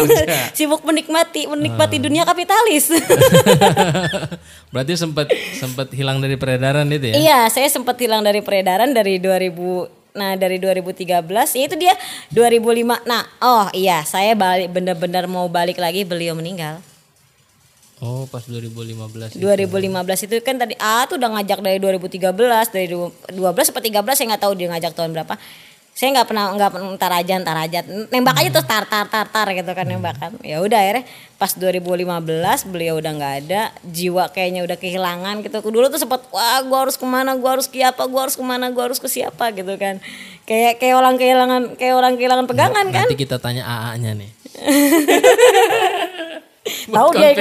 sibuk menikmati menikmati Ah. dunia kapitalis. Berarti sempat sempat hilang dari peredaran itu ya? Iya, saya sempat hilang dari peredaran dari 2000 Nah, dari 2013 ya itu dia 2005. Nah, oh iya, saya balik bener-bener mau balik lagi beliau meninggal. Oh pas 2015 itu. 2015 itu kan tadi ah tuh udah ngajak dari 2013, dari du- 12 sampai 13 saya nggak tahu dia ngajak tahun berapa. Saya nggak pernah nggak pernah ntar aja ntar aja nembak aja terus tar tar tar tar gitu kan nembak kan. Ya udah akhirnya pas 2015 beliau udah nggak ada, jiwa kayaknya udah kehilangan gitu. Dulu tuh sempat wah gua harus ke mana, gua harus ke apa, gua harus ke mana, gua harus ke siapa gitu kan. Kayak kayak orang kehilangan kayak orang kehilangan pegangan kan. Nanti kita tanya AA-nya nih. tahu dia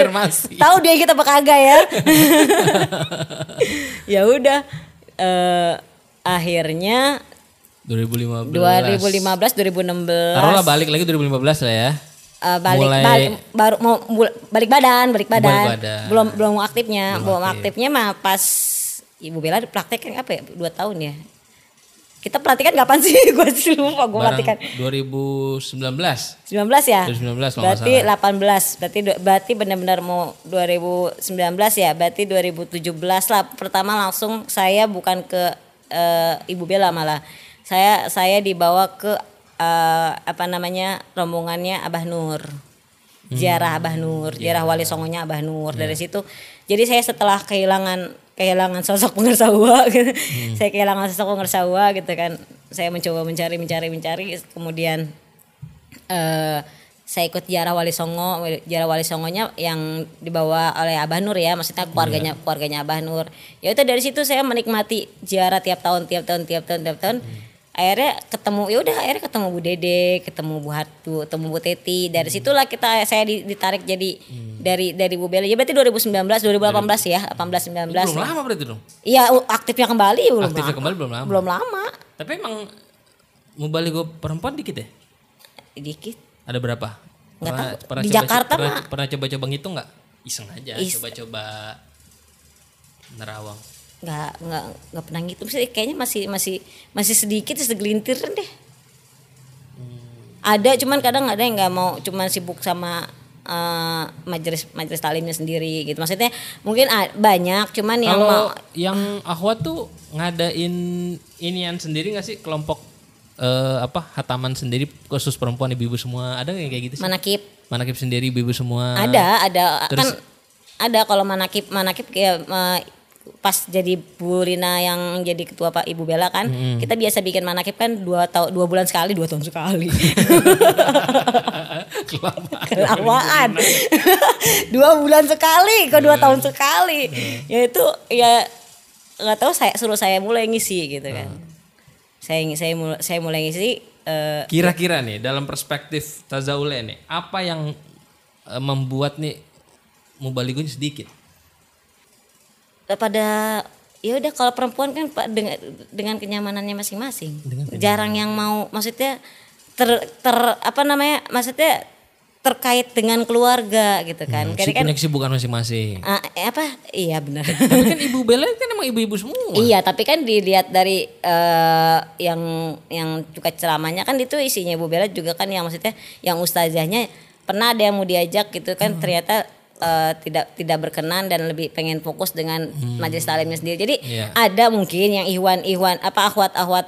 tahu dia kita apa kagak ya ya udah eh, akhirnya 2015. 2015 2016 Taruhlah balik lagi 2015 lah ya. eh, balik mulai- balik baru mau balik badan balik badan, Balik badan. belum belum aktifnya belum, aktif. aktifnya mah pas ibu Bella praktek kan apa ya dua tahun ya kita pelatihan kapan sih gue sih lupa gue pelatihan 2019. 19 ya? 2019 kalau berarti nggak 18. Berarti berarti benar-benar mau 2019 ya. Berarti 2017 lah pertama langsung saya bukan ke eh, Ibu Bella malah. Saya saya dibawa ke eh, apa namanya? rombongannya Abah Nur. Ziarah Abah Nur, ziarah Wali Songonya Abah Nur. Dari situ jadi saya setelah kehilangan kehilangan sosok pengersawa gitu. Saya kehilangan sosok pengersawa gitu kan. Saya mencoba mencari mencari mencari kemudian eh saya ikut Jara Wali Songo, Jara Wali Songonya yang dibawa oleh Abah Nur ya, maksudnya keluarganya keluarganya Abah Nur. Ya itu dari situ saya menikmati Jara tiap tahun, tiap tahun, tiap tahun, tiap tahun. Akhirnya ketemu, ya udah akhirnya ketemu Bu Dede, ketemu Bu Hatu, ketemu Bu Teti. Dari situlah kita saya di- ditarik jadi dari dari Bu Bella. Ya berarti 2019, 2018 ya, 18, 19. Belum lama berarti dong. Iya aktifnya kembali belum Aktifnya lama. kembali belum lama. Belum lama. Tapi emang mubaligo perempuan dikit ya? Dikit. Ada berapa? Nggak Pernah- tahu. pernah Di coba- Jakarta pernah, mah. pernah coba-coba ngitung nggak? Iseng aja, Is- coba-coba nerawang. Nggak nggak nggak pernah gitu sih. Kayaknya masih masih masih sedikit segelintir deh. Ada cuman kadang ada yang nggak mau cuman sibuk sama eh, majelis majelis talimnya sendiri gitu. Maksudnya mungkin a- banyak cuman yang Kalau mau yang Ahwat tuh ngadain inian sendiri nggak sih? Kelompok eh, apa hataman sendiri khusus perempuan ibu-ibu semua. Ada nggak yang kayak gitu sih? manakib Manakib sendiri ibu-ibu semua. ada ada. Terus- kan ada kalau manakib manakib kayak eh, pas jadi Bu Rina yang jadi ketua Pak Ibu Bella kan kita biasa bikin manakib kan dua tahun dua bulan sekali dua tahun sekali. Kelamaan. kelamaan. Dua bulan sekali kok dua tahun sekali. Ya itu ya nggak tahu saya suruh saya mulai ngisi gitu kan. Saya saya mulai saya mulai ngisi eh, Kira-kira nih dalam perspektif Tazaule nih, apa yang eh, membuat nih mubaligonya sedikit? Pada ya udah kalau perempuan kan Pak, dengan dengan kenyamanannya masing-masing jarang yang mau maksudnya ter ter apa namanya maksudnya terkait dengan keluarga gitu kan. Hmm, Jadi si kan punya kesibukan masing-masing. eh, apa? Iya benar. Tapi kan Ibu Bella kan emang ibu-ibu semua. Iya, tapi kan dilihat dari eh, yang yang juga ceramahnya kan itu isinya Bu Bella juga kan yang maksudnya yang ustazahnya pernah ada yang mau diajak gitu kan Hmm. ternyata eh, tidak tidak berkenan dan lebih pengen fokus dengan majelis talimnya sendiri. Jadi Hmm. Iya. ada mungkin yang ihwan ihwan apa akhwat akhwat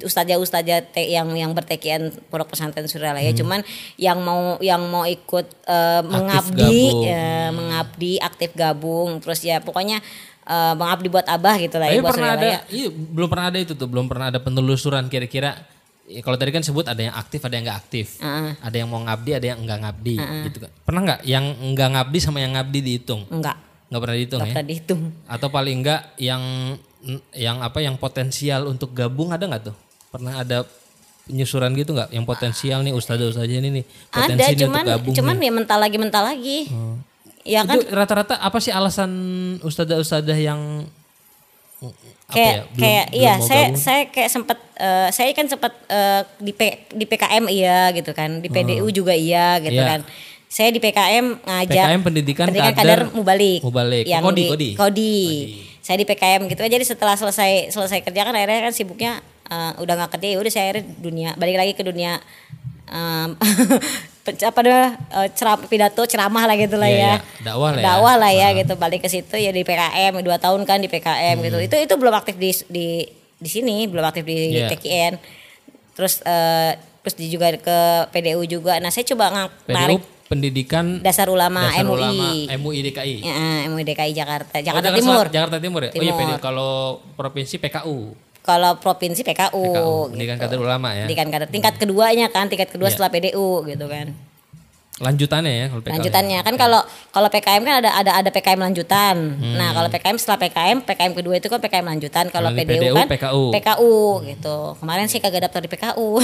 ustazah ustazah te- yang yang bertekian pondok pesantren Suralaya cuman yang mau yang mau ikut eh, mengabdi ya, mengabdi aktif gabung terus ya pokoknya eh, mengabdi buat abah gitu lah Tapi ya buat pernah Suralaya. ada, iya, belum pernah ada itu tuh, belum pernah ada penelusuran kira-kira. Ya, kalau tadi kan sebut ada yang aktif, ada yang nggak aktif, Heeh. ada yang mau ngabdi, ada yang enggak ngabdi, gitu kan. Pernah nggak yang enggak ngabdi sama yang ngabdi dihitung? Enggak, Nggak pernah dihitung enggak ya? pernah dihitung. Atau paling enggak yang yang apa yang potensial untuk gabung ada nggak tuh? Pernah ada penyusuran gitu nggak? Yang potensial nih ustazah ustazah ini nih potensi Ada cuman untuk gabung. cuman nih. ya mental lagi mental lagi. Ya kan Itu rata-rata apa sih alasan ustazah ustazah yang kayak ya, belum- kayak belum iya saya gabung? saya kayak sempat eh, saya kan sempat eh, di P, di PKM iya gitu kan di PDU juga iya gitu. Iya. kan saya di PKM ngajak PKM pendidikan, pendidikan kader, kader mubalik Mubalik. yang Kodi, di kodi. Kodi. saya di PKM gitu jadi setelah selesai selesai kerja kan akhirnya kan sibuknya eh, udah nggak kerja ya udah saya akhirnya dunia balik lagi ke dunia em, apa dah eh, ceram, pidato ceramah lah gitu lah Iya, ya iya. Dakwah lah ya. dakwah lah ya gitu balik ke situ ya di PKM dua tahun kan di PKM gitu Hmm. itu itu belum aktif di di di sini belum aktif di Iya. TKN terus eh, terus di juga ke PDU juga nah saya coba PDU narik pendidikan dasar ulama Dasar MUI Ulama MUI DKI. Ya, MUI DKI Jakarta Oh, Jakarta Jakarta Timur Selatan- Jakarta Timur ya. Oh iya Timur. PDU kalau provinsi PKU. Kalau provinsi PKU, PKU, gitu. pendidikan kader ulama ya. Pendidikan kader tingkat keduanya kan tingkat kedua Iya. setelah PDU gitu kan Lanjutannya ya kalau PKU. lanjutannya kan kalau kalau PKM kan ada ada ada PKM lanjutan. Hmm. Nah, kalau PKM setelah PKM, PKM kedua itu kan PKM lanjutan. Kalau PDU, PDU, kan PKU. PKU gitu. Kemarin sih kagak daftar di PKU.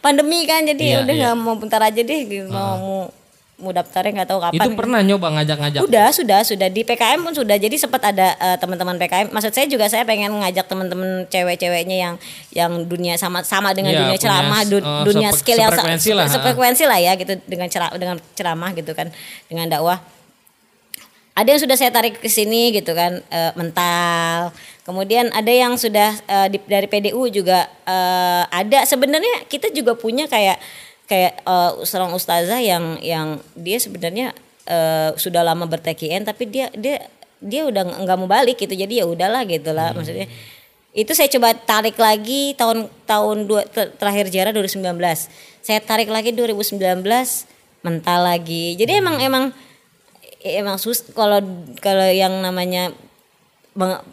Pandemi kan jadi Iya, ya udah iya. nggak mau bentar aja deh gitu. mau mau daftarnya nggak tahu kapan. Itu pernah nyoba ngajak-ngajak. Udah, sudah, sudah di PKM pun sudah. Jadi sempat ada eh, teman-teman PKM. Maksud saya juga saya pengen ngajak teman-teman cewek-ceweknya yang yang dunia sama sama dengan Iya, dunia ceramah, du- eh, dunia sepe- skill yang se- sefrekuensi lah, sefrekuensi lah ya gitu dengan ceramah dengan ceramah gitu kan, dengan dakwah. Ada yang sudah saya tarik ke sini gitu kan eh, mental. Kemudian ada yang sudah eh, di- dari PDU juga eh, ada. Sebenarnya kita juga punya kayak kayak eh, seorang ustazah yang yang dia sebenarnya eh, sudah lama berTKN tapi dia dia dia udah nggak- mau balik gitu. Jadi ya udahlah gitu lah maksudnya. Itu saya coba tarik lagi tahun tahun dua, ter- terakhir jarah 2019. Saya tarik lagi 2019 mental lagi. Jadi emang emang emang sus kalau kalau yang namanya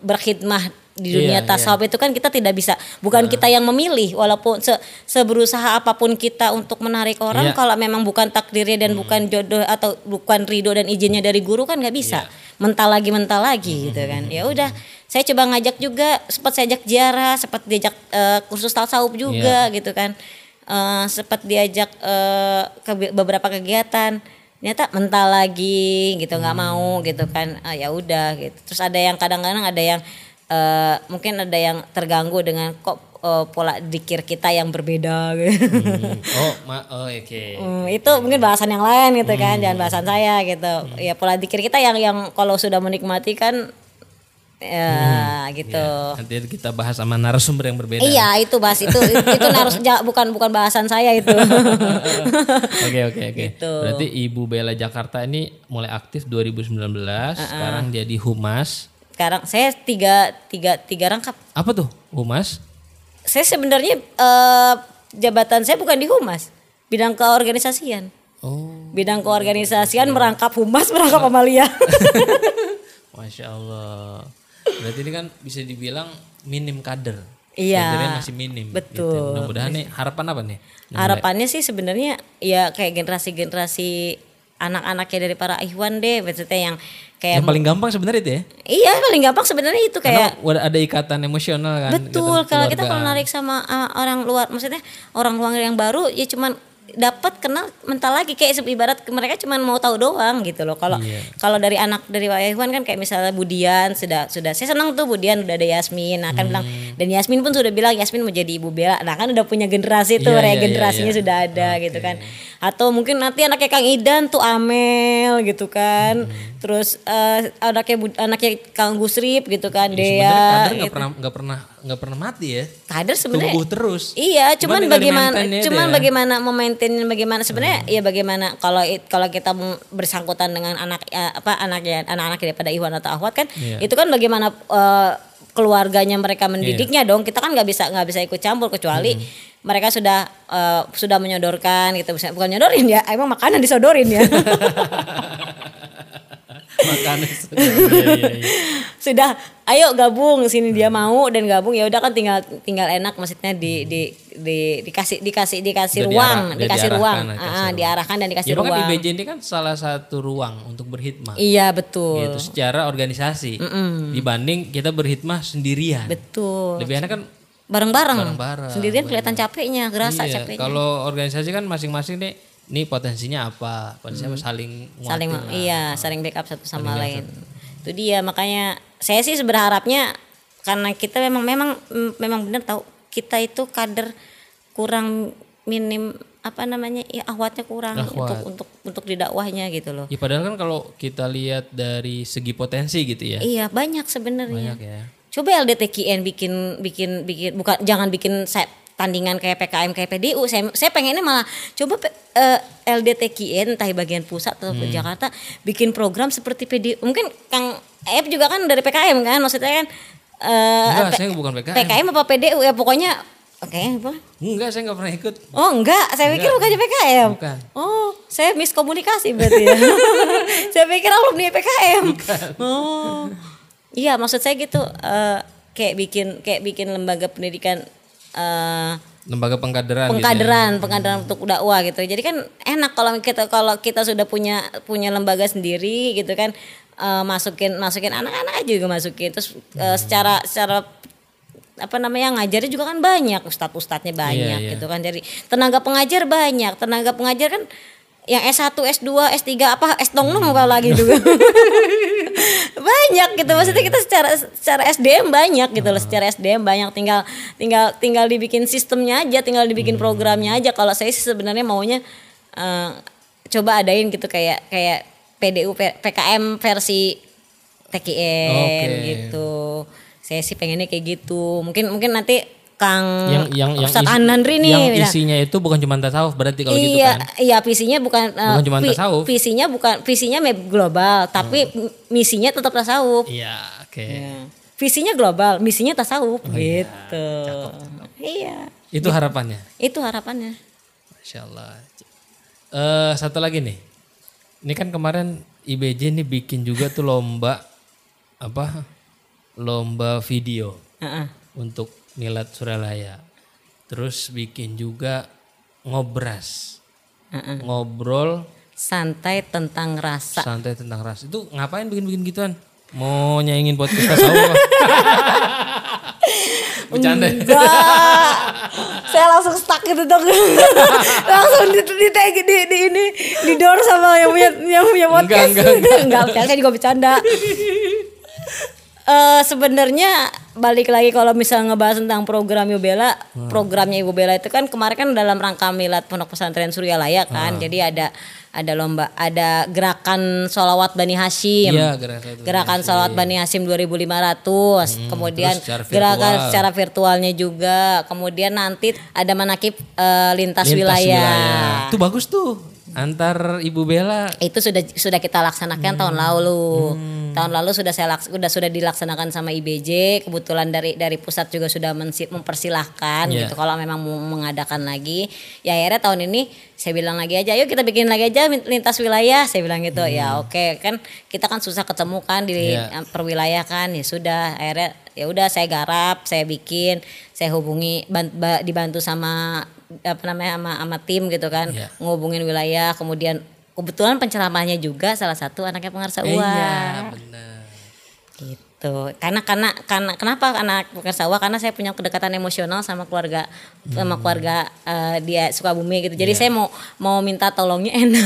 berkhidmah di dunia Iya, tasawuf itu kan kita tidak bisa bukan kita yang memilih walaupun se, seberusaha apa pun kita untuk menarik orang Iya. kalau memang bukan takdirnya dan bukan jodoh atau bukan ridho dan izinnya dari guru kan nggak bisa. Mental lagi mental lagi gitu kan. Ya udah saya coba ngajak juga sempat saya ajak ziarah sempat diajak eh, kursus tasawuf juga gitu kan. Eh, sempat diajak eh, ke be- beberapa kegiatan. Ternyata mental lagi gitu nggak mau gitu kan. Ah, ya udah gitu. Terus ada yang kadang-kadang ada yang eh, mungkin ada yang terganggu dengan kok eh, pola dikir kita yang berbeda gitu. Hmm. Oh, ma oh oke. Hmm, itu mungkin bahasan yang lain gitu kan jangan bahasan saya gitu ya pola dikir kita yang yang kalau sudah menikmati kan ya gitu Nanti kita bahas sama narasumber yang berbeda. Iya itu bahas itu itu harus ja- bukan bukan bahasan saya itu. Oke oke oke. Gitu. Berarti Ibu Bella Jakarta ini mulai aktif 2019, sekarang jadi humas. Sekarang saya tiga tiga tiga rangkap. Apa tuh? Humas? Saya sebenarnya eh, jabatan saya bukan di humas, bidang keorganisasian. Oh, Bidang keorganisasian merangkap humas, merangkap amalia. masya Allah. Berarti ini kan bisa dibilang minim kader. Iya, Kadernya masih minim. betul. Gitu. Mudah-mudahan nih harapan apa nih? Harapannya sih sebenarnya ya kayak generasi-generasi anak-anaknya dari para ikhwan deh, maksudnya yang kayak Yang paling gampang sebenarnya itu ya. iya paling gampang sebenarnya itu kayak Karena ada ikatan emosional kan. Betul, ikatan kalau kita kalau narik sama uh, orang luar, maksudnya orang luar yang baru ya cuman dapat kenal mental lagi kayak ibarat mereka cuman mau tahu doang gitu loh. Kalau Iya. kalau dari anak dari Pak Ikhwan kan kayak misalnya Budian sudah sudah saya senang tuh Budian udah ada Yasmin akan bilang Dan Yasmin pun sudah bilang Yasmin mau jadi ibu Bella. Nah kan udah punya generasi tuh, Iya, iya, regenerasinya iya, iya. sudah ada gitu kan. Atau mungkin nanti anaknya Kang Idan tuh Amel gitu kan. Hmm. Terus eh, anaknya anaknya Kang Gusrip gitu kan, Ya, sebenarnya Dea. kader nggak gitu. pernah nggak pernah nggak pernah mati ya. Kader sebenarnya Tumbuh terus. Iya, cuman bagaimana cuman deh. bagaimana memaintain bagaimana sebenarnya Hmm. ya bagaimana kalau kalau kita bersangkutan dengan anak ya, apa anaknya anak-anak daripada Iwan atau Ahwat kan Iya. itu kan bagaimana eh, keluarganya mereka mendidiknya Iya. dong. Kita kan nggak bisa nggak bisa ikut campur kecuali Hmm. mereka sudah eh, sudah menyodorkan gitu Misalnya- bukan nyodorin ya, emang makanan disodorin ya. Makanya iya, iya. Sudah ayo gabung sini dia mau dan gabung. Ya udah kan tinggal tinggal enak maksudnya di di, di dikasih dikasih dikasih Udah ruang diarah- dikasih diarahkan, ruang. dikasih Ah, ruang. diarahkan dan dikasih Ya ruang. IBJ ini kan salah satu ruang untuk berhikmah. iya betul. Gitu secara organisasi. Dibanding kita berhikmah sendirian. betul. Lebih enak kan bareng-bareng. sendirian kelihatan capeknya gerasa Iya, capeknya. Kalau organisasi kan masing-masing nih, nih potensinya apa, potensinya saling Hmm. saling nguatin lah. iya saling backup satu sama lain. itu dia makanya saya sih berharapnya karena kita memang memang memang benar tahu kita itu kader kurang minim apa namanya ya ahwatnya kurang Ahwat. untuk untuk untuk di dakwahnya gitu loh Ya padahal kan kalau kita lihat dari segi potensi gitu ya, iya banyak sebenarnya banyak ya. coba LDTKN bikin bikin bikin bukan jangan bikin tandingan kayak PKM kayak PDU saya saya pengennya malah coba P- eh, LDTKN entah bagian pusat atau Hmm. Jakarta bikin program seperti PDU mungkin Kang Ep juga kan dari PKM kan maksudnya kan eh, Enggak, P- saya bukan PKM. PKM apa PDU ya pokoknya oke apa Enggak, saya nggak pernah ikut. Oh enggak, saya pikir bukannya PKM. Bukan. Oh, saya miskomunikasi berarti ya. saya pikir alumni PKM. Oh. Iya, maksud saya gitu eh, kayak bikin kayak bikin lembaga pendidikan eh Lembaga pengkaderan. pengkaderan, pengkaderan untuk dakwah gitu. Jadi kan enak kalau kita kalau kita sudah punya punya lembaga sendiri gitu kan eh, masukin masukin anak-anak aja juga masukin terus eh, secara secara apa namanya ngajarnya juga kan banyak ustadz ustadznya banyak Iya, iya. gitu kan jadi tenaga pengajar banyak tenaga pengajar kan yang S1, S2, S3 apa? S nong apa lagi juga banyak gitu. Maksudnya kita secara secara SDM banyak gitu loh. Secara SDM banyak. Tinggal tinggal tinggal dibikin sistemnya aja tinggal dibikin programnya aja. Kalau saya sih sebenarnya maunya eh, coba adain gitu. Kayak kayak PDU PKM versi TKN Oke. gitu. Saya sih pengennya kayak gitu. Mungkin mungkin nanti Kang Yang yang yang Ustadz isi- Anandri nih yang bilang, isinya itu bukan cuma tasawuf berarti kalau gitu iya, kan. Iya, visinya bukan eh, Bukan cuma tasawuf. Visinya bukan visinya global, tapi Hmm. misinya tetap tasawuf. Iya, oke. Visinya global, misinya tasawuf Oh, iya. gitu. Iya. Itu harapannya. Itu harapannya. Masya Allah. Eh satu lagi nih. Ini kan kemarin IBJ nih bikin juga tuh lomba apa? Lomba video Heeh. untuk Milad Suralaya. Terus bikin juga ngobras. Heeh. Ngobrol Santai tentang rasa. santai tentang ras. Itu ngapain bikin-bikin gituan? Mau nyaingin podcast tasawuf apa? Bercanda. Enggak. Saya langsung stuck gitu dong. langsung di di, di, di, di ini didor sama yang punya yang punya podcast. enggak, enggak. enggak, enggak, saya juga bercanda. Eh sebenarnya balik lagi kalau misalnya ngebahas tentang program Ibu Bella, Hmm. programnya Ibu Bella itu kan kemarin kan dalam rangka milad Pondok Pesantren Suryalaya kan. Hmm. Jadi ada ada lomba, ada gerakan solawat Bani Hashim. Iya, gerakan. Gerakan salawat Bani Hasim 2500, kemudian Hmm, terus secara gerakan secara virtualnya juga, kemudian nanti ada manakib eh, lintas, Lintas wilayah. Itu bagus tuh. Antar Ibu Bella Itu sudah sudah kita laksanakan tahun lalu. Hmm. Tahun lalu sudah saya laks- sudah sudah dilaksanakan sama IBJ, kebetulan dari dari pusat juga sudah mempersilahkan Iya. gitu kalau memang mau mengadakan lagi. Ya akhirnya tahun ini saya bilang lagi aja, yuk kita bikin lagi aja lintas wilayah. Saya bilang gitu. Ya oke kan kita kan susah ketemu kan di Hmm. Iya. eh, per wilayah kan. Ya sudah akhirnya ya udah saya garap, saya bikin, saya hubungi ban- ba- dibantu sama apa namanya sama, sama tim gitu kan. Iya. Ngehubungin wilayah kemudian kebetulan penceramahnya juga salah satu anaknya pengarsa uang. Iya, benar. Gitu. Gitu. Karena karena karena kenapa karena bukan sawah karena saya punya kedekatan emosional sama keluarga sama keluarga eh, dia Sukabumi gitu. Jadi saya mau mau minta tolongnya enak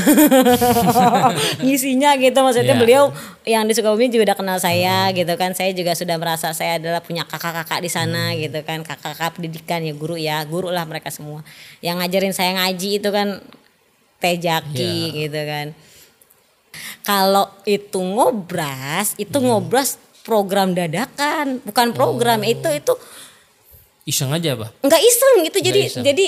ngisinya gitu. Maksudnya Iya. beliau yang di Sukabumi juga udah kenal saya gitu kan. Saya juga sudah merasa saya adalah punya kakak-kakak di sana gitu kan. Kakak-kakak pendidikan ya guru ya guru lah mereka semua. Yang ngajarin saya ngaji itu kan Teh Jaki gitu kan. Kalau itu ngobras, itu ngobras program dadakan, bukan program itu itu Iseng aja, Bah. nggak iseng itu jadi iseng. jadi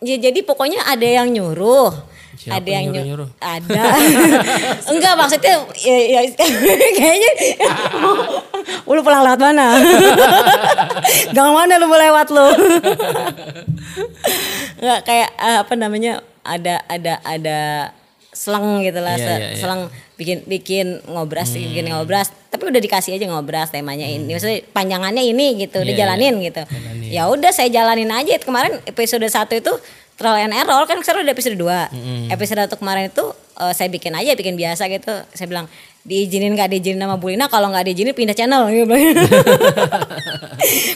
ya, jadi pokoknya ada yang nyuruh. Siapa ada yang nyuruh, nyuruh-nyuruh? ada enggak maksudnya ya, ya kayaknya lu pulang lewat mana gang mana lu mau lewat lu enggak kayak eh, apa namanya ada ada ada selang gitu lah Iya, se- iya, iya. selang bikin bikin ngobras bikin ngobras. Tapi udah dikasih aja ngobras temanya ini. Maksudnya panjangannya ini gitu udah Iya, iya. jalanin. Gitu ya udah saya jalanin aja. Kemarin episode satu itu trial and error kan sekarang udah episode 2 episode satu kemarin itu eh, saya bikin aja bikin biasa gitu. Saya bilang diizinin nggak diizinin sama Bu Lina kalau nggak diizinin pindah channel. Gitu.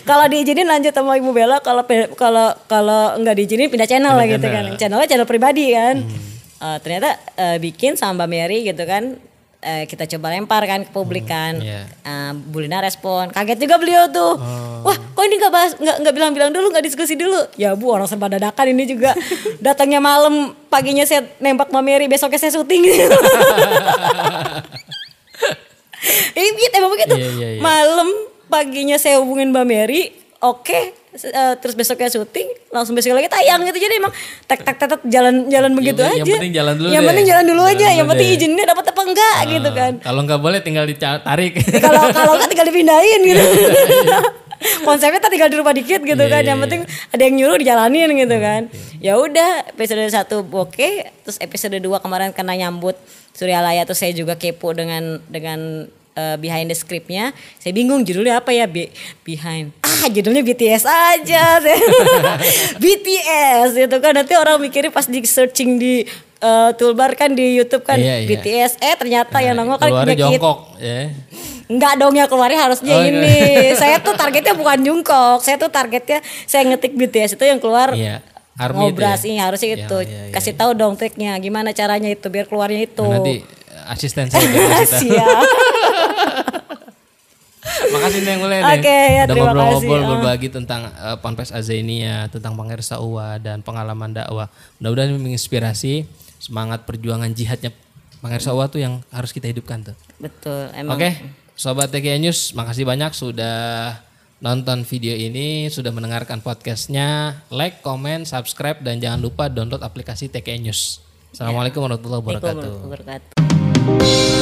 kalau diizinin lanjut sama Ibu Bella. Kalau kalau kalau nggak diizinin pindah channel lah gitu kan. channelnya channel pribadi kan Eh, ternyata eh, bikin sama Mbak Mary gitu kan eh, kita coba lempar kan ke publik kan. iya. Eh, Bu Lina respon kaget juga beliau tuh. Wah kok ini nggak bahas nggak nggak bilang-bilang dulu nggak diskusi dulu? Ya Bu orang serba dadakan ini juga. Datangnya malam paginya saya nembak Mbak Mary besoknya saya syuting. Ini begitu emang begitu. Iya, iya, iya. malam paginya saya hubungin Mbak Mary oke eh, terus besoknya syuting langsung besok lagi tayang gitu. Jadi emang tek tek tek tek, jalan jalan begitu yang aja. penting jalan dulu yang deh. penting jalan dulu Jalan aja. yang dulu penting deh. izinnya dapat apa enggak gitu kan. Kalau nggak boleh tinggal ditarik. kalau kalau nggak tinggal dipindahin gitu. Konsepnya tak tinggal dirubah dikit gitu Iya, kan. iya, yang penting ada yang nyuruh dijalanin gitu kan. ya udah episode satu oke terus episode 2 kemarin karena nyambut Surya Laya tuh saya juga kepo dengan dengan eh, behind the scriptnya saya bingung judulnya apa ya Be- behind ah judulnya BTS aja BTS itu kan nanti orang mikirnya pas di searching di eh, toolbar kan di YouTube kan Iya, iya. BTS eh ternyata yang nongol kan Keluarnya jongkok, ya. Enggak dong ya keluarnya harusnya Oh, ini. saya tuh targetnya bukan jungkok. Saya tuh targetnya saya ngetik BTS itu yang keluar Iya. Army ngobras ya? ini harusnya Iya, itu. iya, iya, Kasih tahu dong triknya gimana caranya itu biar keluarnya itu. Nanti asisten saya. Siap. Makasih Neng mulai Oke, ya, Udah ngobrol-ngobrol. Ah. berbagi tentang uh, Ponpes Azania, tentang Pangersa Uwa dan pengalaman dakwah. Mudah-mudahan menginspirasi semangat perjuangan jihadnya Pangersa Uwa tuh yang harus kita hidupkan tuh. Betul. Emang. Oke, sobat TKI News, makasih banyak sudah nonton video ini, sudah mendengarkan podcastnya. Like, comment, subscribe, dan jangan lupa download aplikasi TKI News. Assalamualaikum warahmatullahi wabarakatuh. Warahmatullahi wabarakatuh. Thank you.